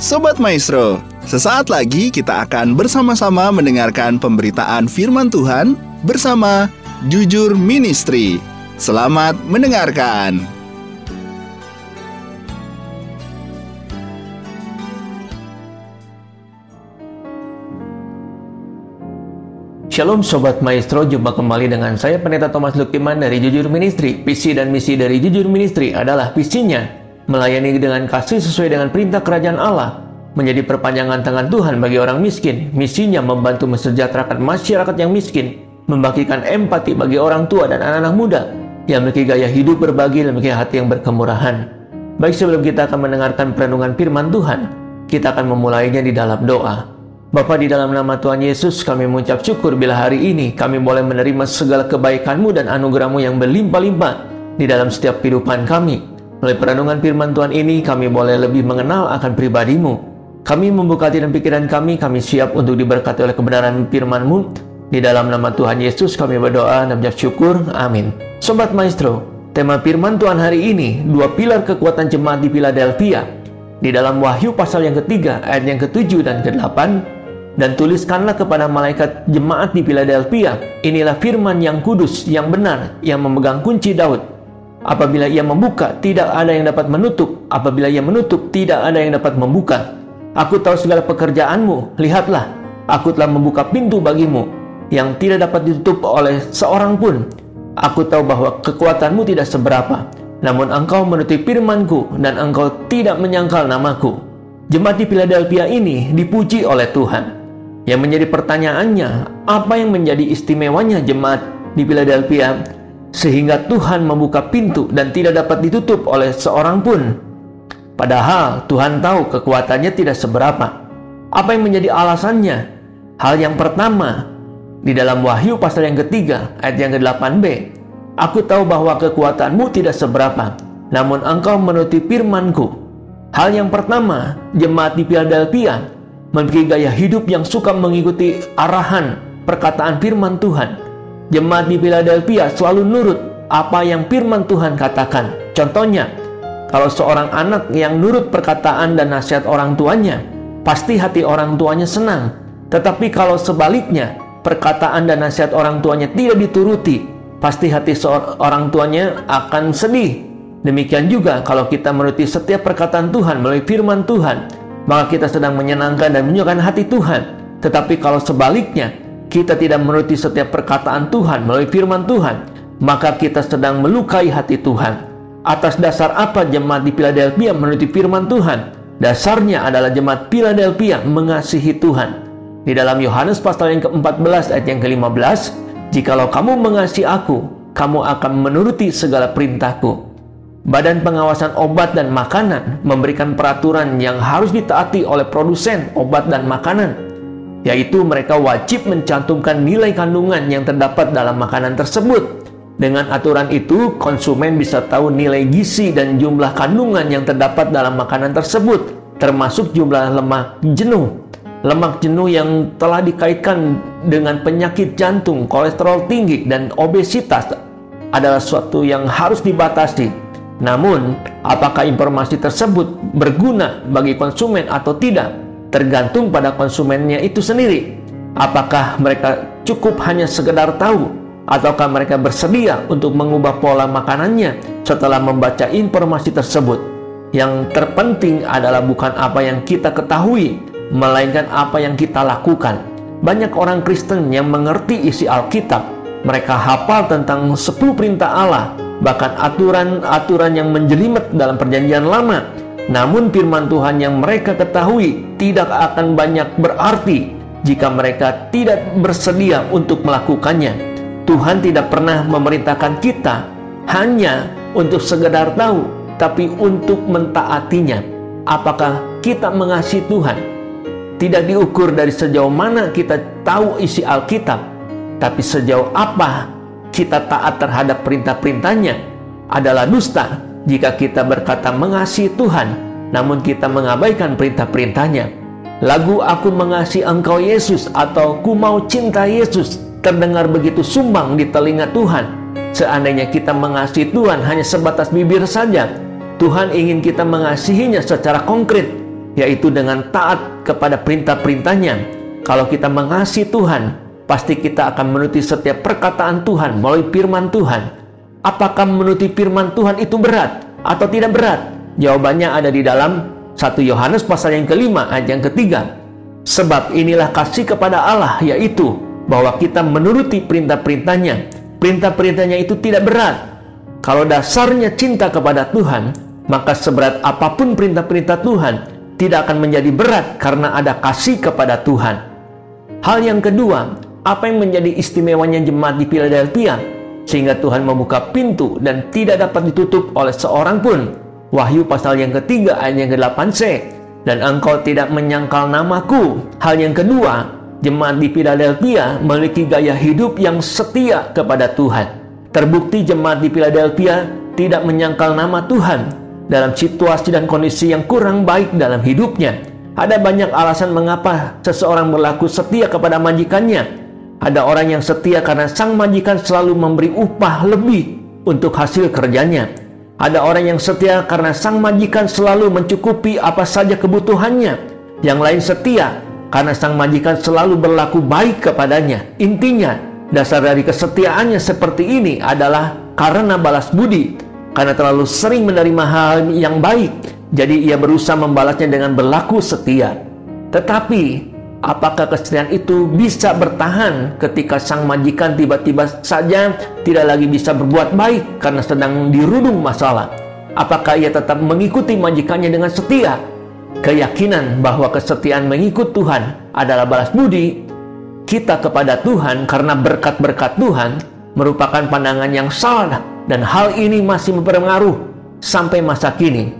Sobat Maestro, sesaat lagi kita akan bersama-sama mendengarkan pemberitaan firman Tuhan bersama Jujur Ministry. Selamat mendengarkan. Shalom Sobat Maestro, jumpa kembali dengan saya Pendeta Thomas Lukiman dari Jujur Ministry. Visi dan misi dari Jujur Ministry adalah visinya melayani dengan kasih sesuai dengan perintah kerajaan Allah, menjadi perpanjangan tangan Tuhan bagi orang miskin. Misinya membantu mesejahterakan masyarakat yang miskin, membagikan empati bagi orang tua dan anak-anak muda yang memiliki gaya hidup berbagi dan memiliki hati yang berkemurahan. Baik sebelum kita akan mendengarkan perenungan firman Tuhan, kita akan memulainya di dalam doa. Bapa di dalam nama Tuhan Yesus kami mengucap syukur bila hari ini kami boleh menerima segala kebaikan-Mu dan anugerah-Mu yang berlimpah-limpah di dalam setiap kehidupan kami. Melalui perenungan firman Tuhan ini, kami boleh lebih mengenal akan pribadimu. Kami membuka hati dan pikiran kami, kami siap untuk diberkati oleh kebenaran firman-Mu. Di dalam nama Tuhan Yesus kami berdoa dan syukur. Amin. Sobat Maestro, tema firman Tuhan hari ini, dua pilar kekuatan jemaat di Philadelphia. Di dalam Wahyu pasal yang ketiga, ayat yang ketujuh dan ke-8, dan tuliskanlah kepada malaikat jemaat di Philadelphia, inilah firman yang kudus, yang benar, yang memegang kunci Daud, Apabila ia membuka, tidak ada yang dapat menutup. Apabila ia menutup, tidak ada yang dapat membuka. Aku tahu segala pekerjaanmu. Lihatlah, aku telah membuka pintu bagimu yang tidak dapat ditutup oleh seorang pun. Aku tahu bahwa kekuatanmu tidak seberapa. Namun engkau menutupi firmanku dan engkau tidak menyangkal namaku. Jemaat di Philadelphia ini dipuji oleh Tuhan. Yang menjadi pertanyaannya, apa yang menjadi istimewanya jemaat di Philadelphia sehingga Tuhan membuka pintu dan tidak dapat ditutup oleh seorang pun. Padahal Tuhan tahu kekuatannya tidak seberapa. Apa yang menjadi alasannya? Hal yang pertama, di dalam Wahyu pasal yang ketiga, ayat yang ke-8b, Aku tahu bahwa kekuatanmu tidak seberapa, namun engkau menutupi firmanku. Hal yang pertama, jemaat di Philadelphia memiliki gaya hidup yang suka mengikuti arahan perkataan firman Tuhan Jemaat di Philadelphia selalu nurut apa yang firman Tuhan katakan. Contohnya, kalau seorang anak yang nurut perkataan dan nasihat orang tuanya, pasti hati orang tuanya senang. Tetapi kalau sebaliknya, perkataan dan nasihat orang tuanya tidak dituruti, pasti hati seorang tuanya akan sedih. Demikian juga kalau kita menuruti setiap perkataan Tuhan melalui firman Tuhan, maka kita sedang menyenangkan dan menyukai hati Tuhan. Tetapi kalau sebaliknya, kita tidak menuruti setiap perkataan Tuhan melalui firman Tuhan, maka kita sedang melukai hati Tuhan. Atas dasar apa jemaat di Philadelphia menuruti firman Tuhan? Dasarnya adalah jemaat Philadelphia mengasihi Tuhan. Di dalam Yohanes pasal yang ke-14 ayat yang ke-15, Jikalau kamu mengasihi aku, kamu akan menuruti segala perintahku. Badan pengawasan obat dan makanan memberikan peraturan yang harus ditaati oleh produsen obat dan makanan yaitu mereka wajib mencantumkan nilai kandungan yang terdapat dalam makanan tersebut. Dengan aturan itu, konsumen bisa tahu nilai gizi dan jumlah kandungan yang terdapat dalam makanan tersebut, termasuk jumlah lemak jenuh. Lemak jenuh yang telah dikaitkan dengan penyakit jantung, kolesterol tinggi, dan obesitas adalah suatu yang harus dibatasi. Namun, apakah informasi tersebut berguna bagi konsumen atau tidak? Tergantung pada konsumennya itu sendiri. Apakah mereka cukup hanya sekedar tahu ataukah mereka bersedia untuk mengubah pola makanannya setelah membaca informasi tersebut? Yang terpenting adalah bukan apa yang kita ketahui, melainkan apa yang kita lakukan. Banyak orang Kristen yang mengerti isi Alkitab, mereka hafal tentang 10 perintah Allah, bahkan aturan-aturan yang menjelimet dalam perjanjian lama namun firman Tuhan yang mereka ketahui tidak akan banyak berarti jika mereka tidak bersedia untuk melakukannya. Tuhan tidak pernah memerintahkan kita hanya untuk sekedar tahu, tapi untuk mentaatinya. Apakah kita mengasihi Tuhan? Tidak diukur dari sejauh mana kita tahu isi Alkitab, tapi sejauh apa kita taat terhadap perintah-perintahnya adalah dusta jika kita berkata mengasihi Tuhan, namun kita mengabaikan perintah-perintahnya. Lagu Aku Mengasihi Engkau Yesus atau Ku Mau Cinta Yesus terdengar begitu sumbang di telinga Tuhan. Seandainya kita mengasihi Tuhan hanya sebatas bibir saja, Tuhan ingin kita mengasihinya secara konkret. yaitu dengan taat kepada perintah-perintahnya. Kalau kita mengasihi Tuhan, pasti kita akan menuruti setiap perkataan Tuhan melalui firman Tuhan. Apakah menuruti firman Tuhan itu berat atau tidak berat? Jawabannya ada di dalam 1 Yohanes pasal yang kelima ayat yang ketiga. Sebab inilah kasih kepada Allah yaitu bahwa kita menuruti perintah-perintahnya. Perintah-perintahnya itu tidak berat. Kalau dasarnya cinta kepada Tuhan, maka seberat apa pun perintah-perintah Tuhan tidak akan menjadi berat karena ada kasih kepada Tuhan. Hal yang kedua, apa yang menjadi istimewanya jemaat di Philadelphia sehingga Tuhan membuka pintu dan tidak dapat ditutup oleh seorang pun. Wahyu pasal yang ketiga ayat yang ke-8c. Dan engkau tidak menyangkal namaku. Hal yang kedua, jemaat di Philadelphia memiliki gaya hidup yang setia kepada Tuhan. Terbukti jemaat di Philadelphia tidak menyangkal nama Tuhan dalam situasi dan kondisi yang kurang baik dalam hidupnya. Ada banyak alasan mengapa seseorang berlaku setia kepada majikannya. Ada orang yang setia karena sang majikan selalu memberi upah lebih untuk hasil kerjanya. Ada orang yang setia karena sang majikan selalu mencukupi apa saja kebutuhannya. Yang lain setia karena sang majikan selalu berlaku baik kepadanya. Intinya, dasar dari kesetiaannya seperti ini adalah karena balas budi karena terlalu sering menerima hal yang baik, jadi ia berusaha membalasnya dengan berlaku setia. Tetapi, apakah kesetiaan itu bisa bertahan ketika sang majikan tiba-tiba saja tidak lagi bisa berbuat baik karena sedang dirudung masalah? Apakah ia tetap mengikuti majikannya dengan setia? Keyakinan bahwa kesetiaan mengikut Tuhan adalah balas budi kita kepada Tuhan karena berkat-berkat Tuhan merupakan pandangan yang salah dan hal ini masih berpengaruh sampai masa kini.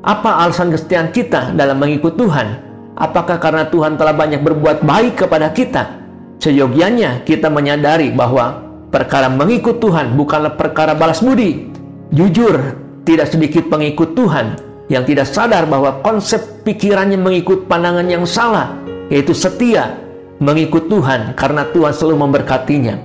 Apa alasan kesetiaan kita dalam mengikut Tuhan? Apakah karena Tuhan telah banyak berbuat baik kepada kita? Seyogianya kita menyadari bahwa perkara mengikut Tuhan bukanlah perkara balas budi. Jujur, tidak sedikit pengikut Tuhan yang tidak sadar bahwa konsep pikirannya mengikut pandangan yang salah, yaitu setia mengikut Tuhan karena Tuhan selalu memberkatinya.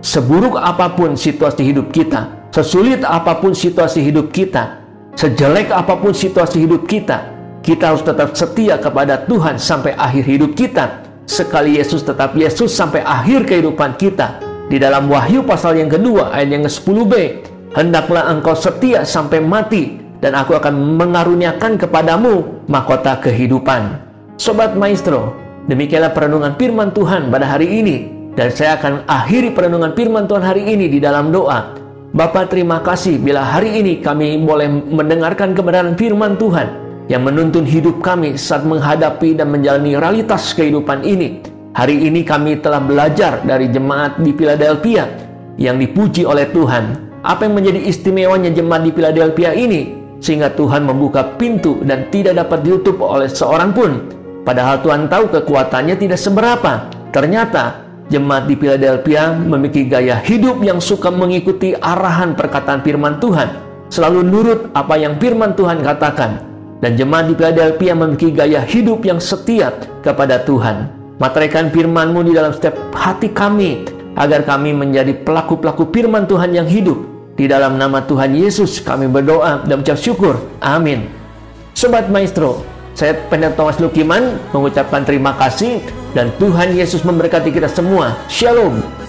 Seburuk apa pun situasi hidup kita, Sesulit apa pun situasi hidup kita, sejelek apa pun situasi hidup kita, kita harus tetap setia kepada Tuhan sampai akhir hidup kita. Sekali Yesus tetap Yesus sampai akhir kehidupan kita. Di dalam Wahyu pasal yang kedua ayat yang ke-10b, hendaklah engkau setia sampai mati dan aku akan mengaruniakan kepadamu mahkota kehidupan. Sobat Maestro, demikianlah perenungan firman Tuhan pada hari ini dan saya akan akhiri perenungan firman Tuhan hari ini di dalam doa. Bapak terima kasih bila hari ini kami boleh mendengarkan kebenaran firman Tuhan yang menuntun hidup kami saat menghadapi dan menjalani realitas kehidupan ini. Hari ini kami telah belajar dari jemaat di Philadelphia yang dipuji oleh Tuhan. Apa yang menjadi istimewanya jemaat di Philadelphia ini sehingga Tuhan membuka pintu dan tidak dapat ditutup oleh seorang pun. Padahal Tuhan tahu kekuatannya tidak seberapa. Ternyata Jemaat di Philadelphia memiliki gaya hidup yang suka mengikuti arahan perkataan firman Tuhan, selalu nurut apa yang firman Tuhan katakan. Dan jemaat di Philadelphia memiliki gaya hidup yang setia kepada Tuhan. Materaikan firman-Mu di dalam setiap hati kami, agar kami menjadi pelaku-pelaku firman Tuhan yang hidup. Di dalam nama Tuhan Yesus kami berdoa dan ucap syukur. Amin. Sobat Maestro, saya Pendeta Thomas Lukiman mengucapkan terima kasih dan Tuhan Yesus memberkati kita semua. Shalom.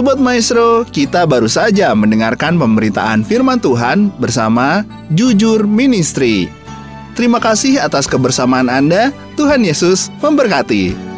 Sobat Maestro, kita baru saja mendengarkan pemberitaan firman Tuhan bersama Jujur Ministry. Terima kasih atas kebersamaan Anda. Tuhan Yesus memberkati.